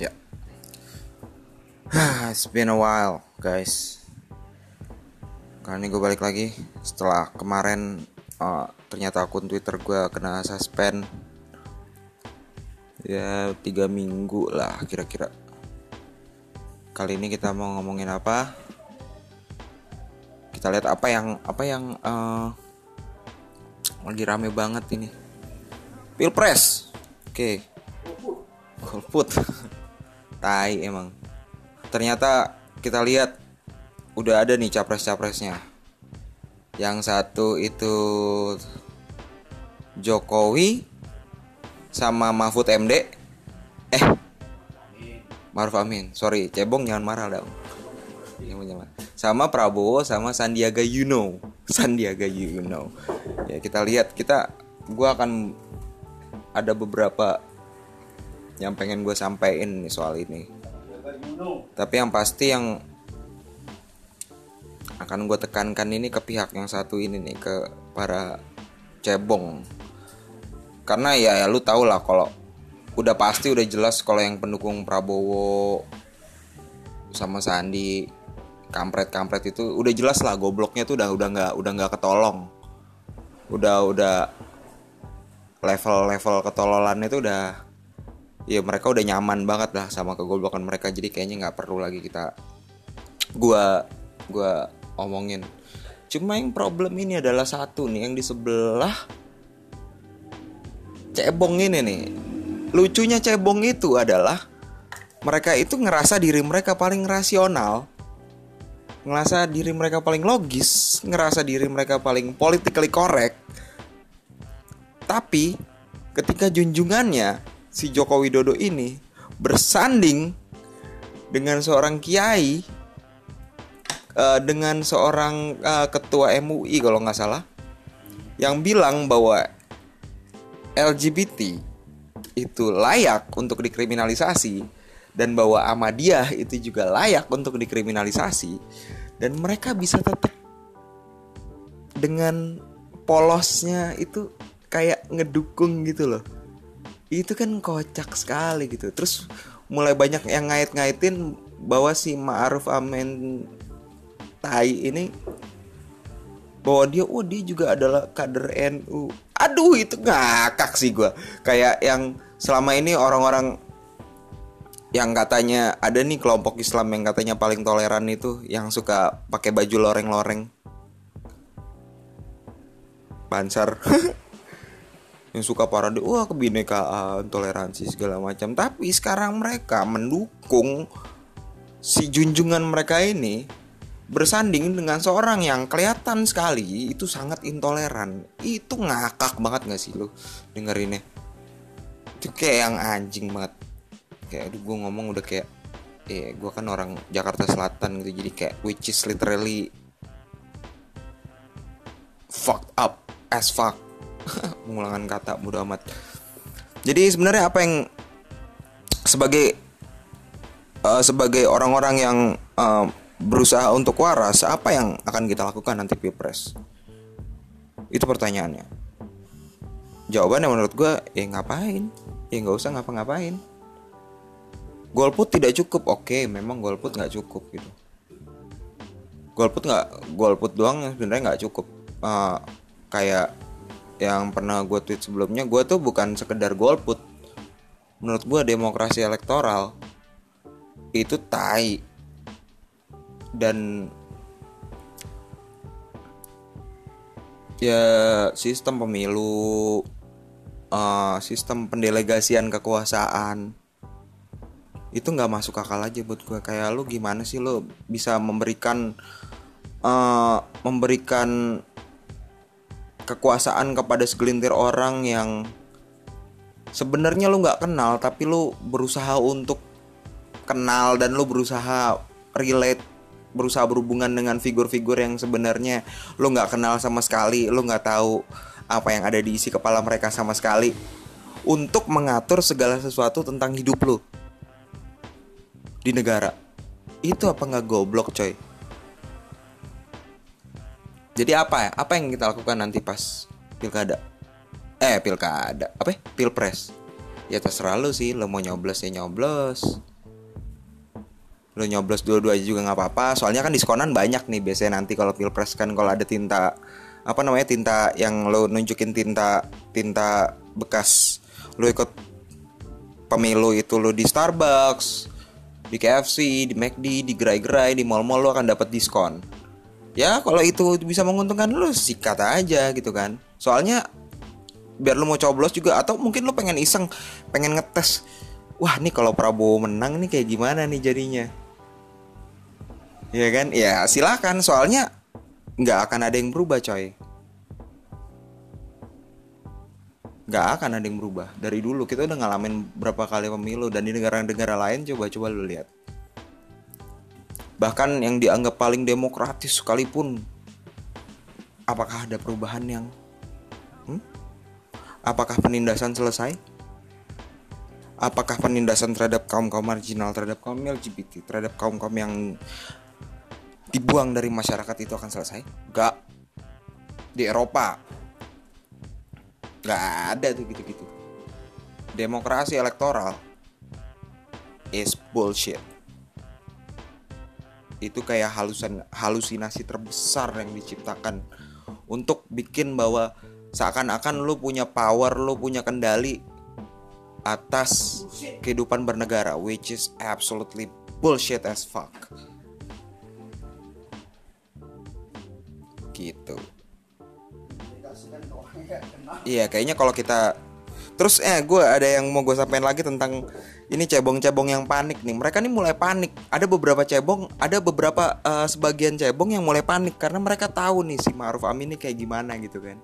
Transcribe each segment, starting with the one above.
Ya. It's been a while, guys. Kali ini gue balik lagi setelah kemarin uh, ternyata akun Twitter gue kena suspend. Ya tiga minggu lah kira-kira. Kali ini kita mau ngomongin apa? Kita lihat apa yang apa yang uh, lagi rame banget ini. Pilpres. Oke. Golput. Tai emang. Ternyata kita lihat udah ada nih capres-capresnya. Yang satu itu Jokowi sama Mahfud MD. Eh. Maruf Amin. Sorry, cebong jangan marah dong. Sama Prabowo sama Sandiaga Uno. Sandiaga Uno. Ya kita lihat kita gua akan ada beberapa yang pengen gue sampein nih soal ini. Tapi yang pasti yang akan gue tekankan ini ke pihak yang satu ini nih ke para cebong. Karena ya, ya lu tau lah kalau udah pasti udah jelas kalau yang pendukung Prabowo sama Sandi kampret-kampret itu udah jelas lah gobloknya tuh udah udah nggak udah nggak ketolong. Udah udah level-level ketololannya itu udah ya mereka udah nyaman banget lah sama kegoblokan mereka. Jadi kayaknya nggak perlu lagi kita gua gua omongin. Cuma yang problem ini adalah satu nih yang di sebelah cebong ini nih. Lucunya cebong itu adalah mereka itu ngerasa diri mereka paling rasional ngerasa diri mereka paling logis ngerasa diri mereka paling politically correct. Tapi ketika junjungannya si Joko Widodo ini bersanding dengan seorang kiai uh, dengan seorang uh, ketua MUI kalau nggak salah yang bilang bahwa LGBT itu layak untuk dikriminalisasi dan bahwa Ahmadiyah itu juga layak untuk dikriminalisasi dan mereka bisa tetap dengan polosnya itu kayak ngedukung gitu loh itu kan kocak sekali gitu. Terus mulai banyak yang ngait-ngaitin bahwa si Ma'ruf Amin Tai ini bahwa dia oh dia juga adalah kader NU aduh itu ngakak sih gue kayak yang selama ini orang-orang yang katanya ada nih kelompok Islam yang katanya paling toleran itu yang suka pakai baju loreng-loreng. Bansar yang suka parade wah kebinekaan toleransi segala macam. Tapi sekarang mereka mendukung si junjungan mereka ini bersanding dengan seorang yang kelihatan sekali itu sangat intoleran. Itu ngakak banget gak sih lo dengerinnya? Itu kayak yang anjing banget. Kayak aduh gue ngomong udah kayak eh gue kan orang Jakarta Selatan gitu jadi kayak which is literally fucked up as fuck pengulangan kata mudah amat. Jadi sebenarnya apa yang sebagai uh, sebagai orang-orang yang uh, berusaha untuk waras apa yang akan kita lakukan nanti pilpres? Itu pertanyaannya. Jawabannya menurut gue ya ngapain? Ya nggak usah ngapa-ngapain. Golput tidak cukup. Oke memang golput nggak cukup gitu. Golput nggak golput doang sebenarnya nggak cukup. Uh, kayak yang pernah gue tweet sebelumnya gue tuh bukan sekedar golput. Menurut gue demokrasi elektoral itu tai. Dan ya sistem pemilu uh, sistem pendelegasian kekuasaan itu nggak masuk akal aja buat gue kayak lu gimana sih lo bisa memberikan uh, memberikan kekuasaan kepada segelintir orang yang sebenarnya lu nggak kenal tapi lu berusaha untuk kenal dan lu berusaha relate berusaha berhubungan dengan figur-figur yang sebenarnya lu nggak kenal sama sekali lu nggak tahu apa yang ada di isi kepala mereka sama sekali untuk mengatur segala sesuatu tentang hidup lu di negara. Itu apa nggak goblok coy jadi apa ya? Apa yang kita lakukan nanti pas pilkada? Eh, pilkada. Apa? Ya? Pilpres. ya terserah lu sih lo mau nyoblos ya nyoblos lo nyoblos dua-dua aja juga nggak apa-apa soalnya kan diskonan banyak nih biasanya nanti kalau pilpres kan kalau ada tinta apa namanya tinta yang lo nunjukin tinta tinta bekas lo ikut pemilu itu lo di Starbucks di KFC di McD di gerai-gerai di mall-mall lo akan dapat diskon ya kalau itu bisa menguntungkan lo sikat aja gitu kan. Soalnya biar lo mau coblos juga atau mungkin lo pengen iseng pengen ngetes wah nih kalau Prabowo menang nih kayak gimana nih jadinya? Ya kan? Ya silakan. Soalnya nggak akan ada yang berubah coy. Nggak akan ada yang berubah. Dari dulu kita udah ngalamin berapa kali pemilu dan di negara-negara lain coba-coba lu lihat bahkan yang dianggap paling demokratis sekalipun apakah ada perubahan yang hmm? apakah penindasan selesai apakah penindasan terhadap kaum kaum marginal terhadap kaum LGBT terhadap kaum kaum yang dibuang dari masyarakat itu akan selesai? Gak. Di Eropa Gak ada tuh gitu-gitu. Demokrasi elektoral is bullshit. Itu kayak halusan halusinasi terbesar yang diciptakan. Untuk bikin bahwa seakan-akan lu punya power, lu punya kendali atas kehidupan bernegara which is absolutely bullshit as fuck. gitu. Iya kayaknya kalau kita terus eh gue ada yang mau gue sampaikan lagi tentang ini cebong-cebong yang panik nih. Mereka nih mulai panik. Ada beberapa cebong ada beberapa uh, sebagian cebong yang mulai panik karena mereka tahu nih si Ma'ruf Amin ini kayak gimana gitu kan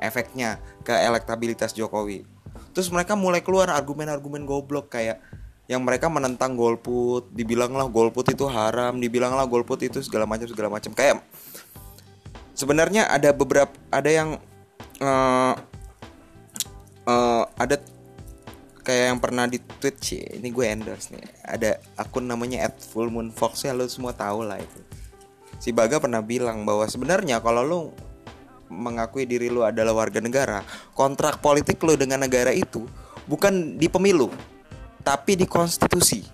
efeknya ke elektabilitas Jokowi. Terus mereka mulai keluar argumen-argumen goblok kayak yang mereka menentang golput, dibilanglah golput itu haram, dibilanglah golput itu segala macam segala macam. Kayak sebenarnya ada beberapa ada yang uh, uh, ada kayak yang pernah di tweet sih ini gue endorse nih. Ada akun namanya at full moon fox ya lo semua tahu lah itu. Si Baga pernah bilang bahwa sebenarnya kalau lo mengakui diri lo adalah warga negara kontrak politik lo dengan negara itu bukan di pemilu tapi di konstitusi.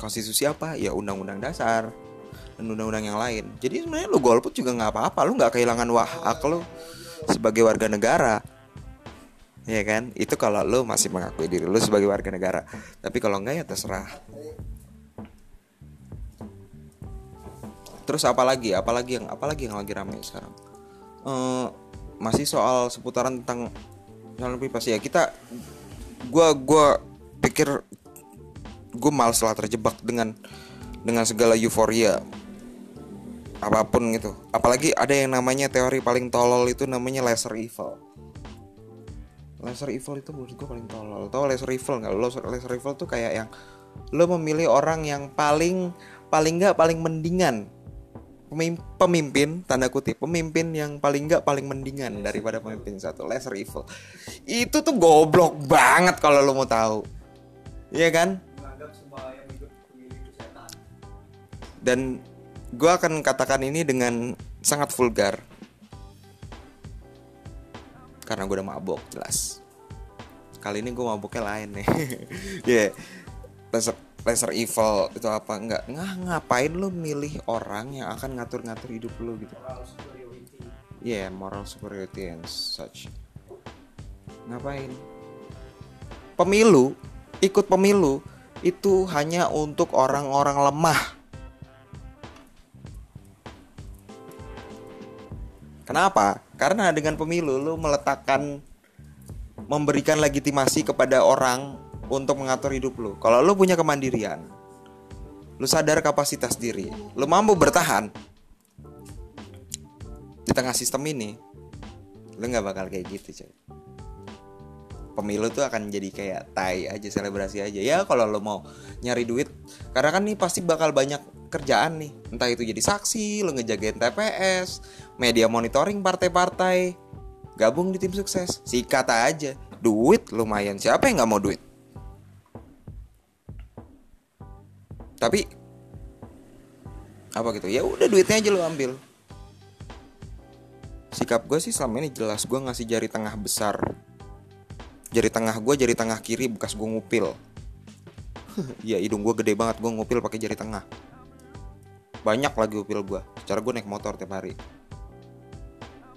Konstitusi apa? Ya undang-undang dasar dan undang-undang yang lain. Jadi sebenarnya lu golput juga nggak apa-apa lu nggak kehilangan wah lu sebagai warga negara ya kan? Itu kalau lu masih mengakui diri lu sebagai warga negara. Tapi kalau enggak ya terserah. Terus apa lagi apalagi yang apalagi yang lagi ramai sekarang? Uh, masih soal seputaran tentang lebih pasti ya kita gue gua pikir gue malas lah terjebak dengan dengan segala euforia apa pun gitu. Apalagi ada yang namanya teori paling tolol itu namanya lesser evil lesser evil itu menurut gue paling tolol. Tau lesser evil nggak? Lo lesser evil tuh kayak yang lo memilih orang yang paling paling nggak paling mendingan. Pemimpin tanda kutip pemimpin yang paling nggak paling mendingan daripada pemimpin satu lesser evil. Itu tuh goblok banget kalau lo mau tahu. Iya kan? Dan gue akan katakan ini dengan sangat vulgar. Karena gue udah mabok jelas kali ini gue maboknya lain nih. Ya yeah. laser laser evil itu apa? Nggak nggak ngapain lu milih orang yang akan ngatur-ngatur hidup lu gitu? Ya yeah, moral superiority and such. Ngapain? Pemilu ikut pemilu itu hanya untuk orang-orang lemah. Kenapa? Karena dengan pemilu lu meletakkan memberikan legitimasi kepada orang untuk mengatur hidup lu. Kalau lu punya kemandirian, lu sadar kapasitas diri, lu mampu bertahan di tengah sistem ini, lu nggak bakal kayak gitu, coy. Pemilu tuh akan jadi kayak tai aja selebrasi aja ya kalau lo mau nyari duit karena kan nih pasti bakal banyak kerjaan nih entah itu jadi saksi lo ngejagain TPS media monitoring partai-partai gabung di tim sukses. Sikat aja. Duit lumayan. Siapa yang nggak mau duit? Tapi apa gitu? Ya udah duitnya aja lo ambil. Sikap gue sih selama ini jelas. Gue ngasih jari tengah besar. Jari tengah gue jari tengah kiri bekas gue ngupil. Iya hidung gue gede banget. Gue ngupil pakai jari tengah. Banyak lagi upil gue cara gue naik motor tiap hari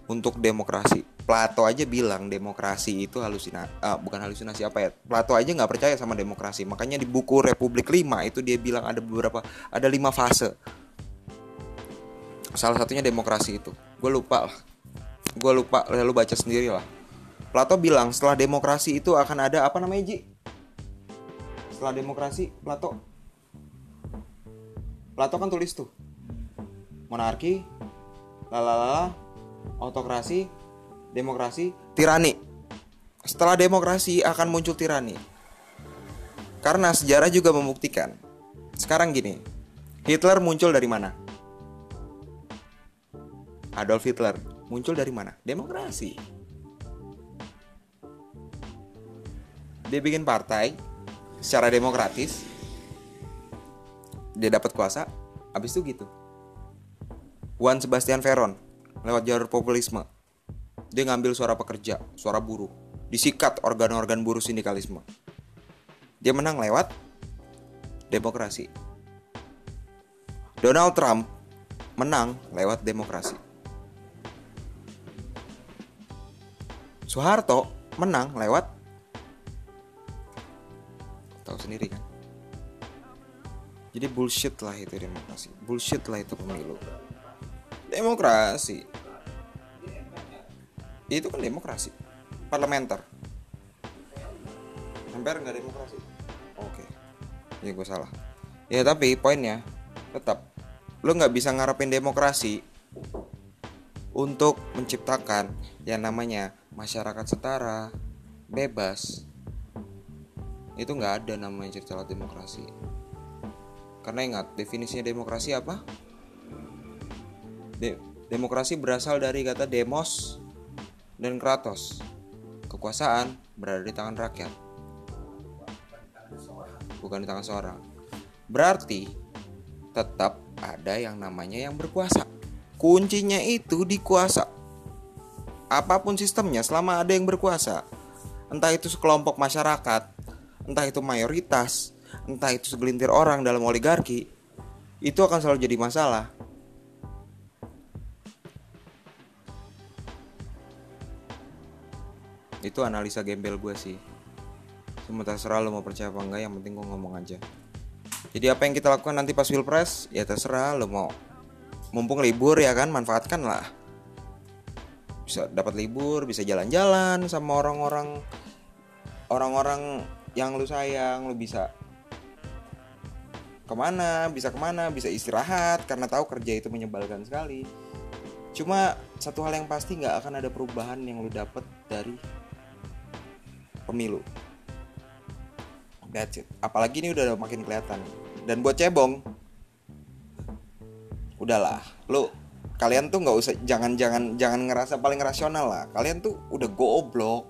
untuk demokrasi. Plato aja bilang demokrasi itu halusinasi ah, bukan halusinasi apa ya Plato aja nggak percaya sama demokrasi. Makanya di buku Republik 5 itu dia bilang ada beberapa ada lima fase. Salah satunya demokrasi itu. Gue lupa lah. Gue lupa lalu baca sendiri lah. Plato bilang setelah demokrasi itu akan ada apa namanya Ji? Setelah demokrasi Plato. Plato kan tulis tuh. Monarki lalala autokrasi demokrasi tirani. Setelah demokrasi akan muncul tirani. Karena sejarah juga membuktikan. Sekarang gini Hitler muncul dari mana? Adolf Hitler muncul dari mana? Demokrasi. Dia bikin partai secara demokratis. Dia dapat kuasa habis itu gitu. Juan Sebastian Veron lewat jalur populisme dia ngambil suara pekerja, suara buruh, disikat organ-organ buruh sindikalisme. Dia menang lewat demokrasi. Donald Trump menang lewat demokrasi. Soeharto menang lewat tahu sendiri kan. Jadi bullshit lah itu demokrasi. Bullshit lah itu pemilu. Demokrasi. Itu kan demokrasi. Parlementer. MPR nggak demokrasi. Oke. Ya gue salah. Ya tapi poinnya tetap lo nggak bisa ngarepin demokrasi untuk menciptakan yang namanya masyarakat setara bebas. Itu nggak ada namanya cerita demokrasi. Karena ingat definisinya demokrasi apa De demokrasi berasal dari kata demos dan Kratos. Kekuasaan berada di tangan rakyat, bukan di tangan seorang. Berarti tetap ada yang namanya yang berkuasa. Kuncinya itu di kuasa. Apa pun sistemnya selama ada yang berkuasa, entah itu sekelompok masyarakat, entah itu mayoritas, entah itu segelintir orang dalam oligarki, itu akan selalu jadi masalah. Itu analisa gembel gue sih. Cuma terserah lo mau percaya apa enggak yang penting gue ngomong aja. Jadi apa yang kita lakukan nanti pas pilpres ya terserah lo mau. Mumpung libur ya kan manfaatkan lah. Bisa dapat libur bisa jalan-jalan sama orang-orang orang-orang yang lu sayang lu bisa ke mana bisa ke mana bisa istirahat karena tahu kerja itu menyebalkan sekali. Cuma satu hal yang pasti nggak akan ada perubahan yang lu dapat dari pemilu. That's it. Apalagi ini udah makin kelihatan. Dan buat cebong, udahlah, lu kalian tuh nggak usah jangan jangan jangan ngerasa paling rasional lah. Kalian tuh udah goblok.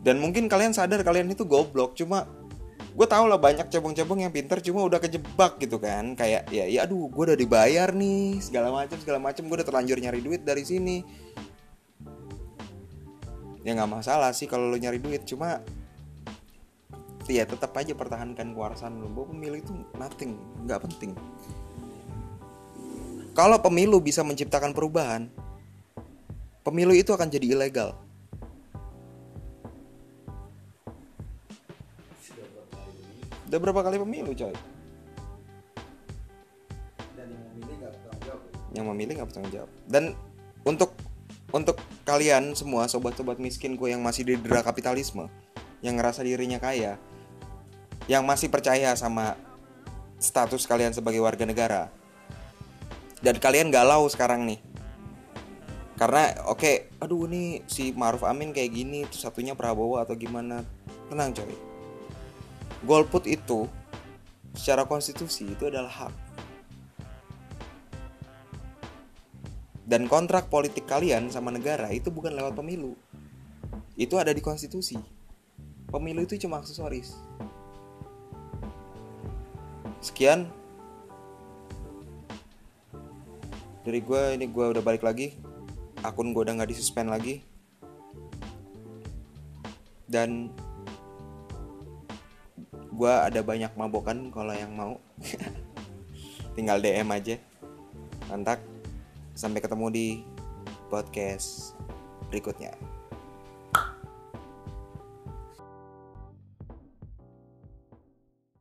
Dan mungkin kalian sadar kalian itu goblok, cuma gue tau lah banyak cebong-cebong yang pinter cuma udah kejebak gitu kan kayak ya ya aduh gue udah dibayar nih segala macam segala macam gue udah terlanjur nyari duit dari sini ya nggak masalah sih kalau lo nyari duit. Cuma ya tetap aja pertahankan kewarasan lo bahwa pemilu itu nothing nggak penting. Kalau pemilu bisa menciptakan perubahan pemilu itu akan jadi ilegal. Udah berapa kali pemilu coy? Yang memilih nggak bertanggung jawab. Dan untuk untuk kalian semua sobat-sobat miskinku yang masih didera kapitalisme, yang ngerasa dirinya kaya, yang masih percaya sama status kalian sebagai warga negara, dan kalian galau sekarang nih, karena oke, okay, aduh nih si Maruf Amin kayak gini, terus satunya Prabowo atau gimana, tenang coy, golput itu secara konstitusi itu adalah hak Dan kontrak politik kalian sama negara itu bukan lewat pemilu. Itu ada di konstitusi. Pemilu itu cuma aksesoris. Sekian dari gue ini gue udah balik lagi akun gue udah nggak disuspend lagi dan gua ada banyak mabokan kalau yang mau tinggal DM aja mantap sampai ketemu di podcast berikutnya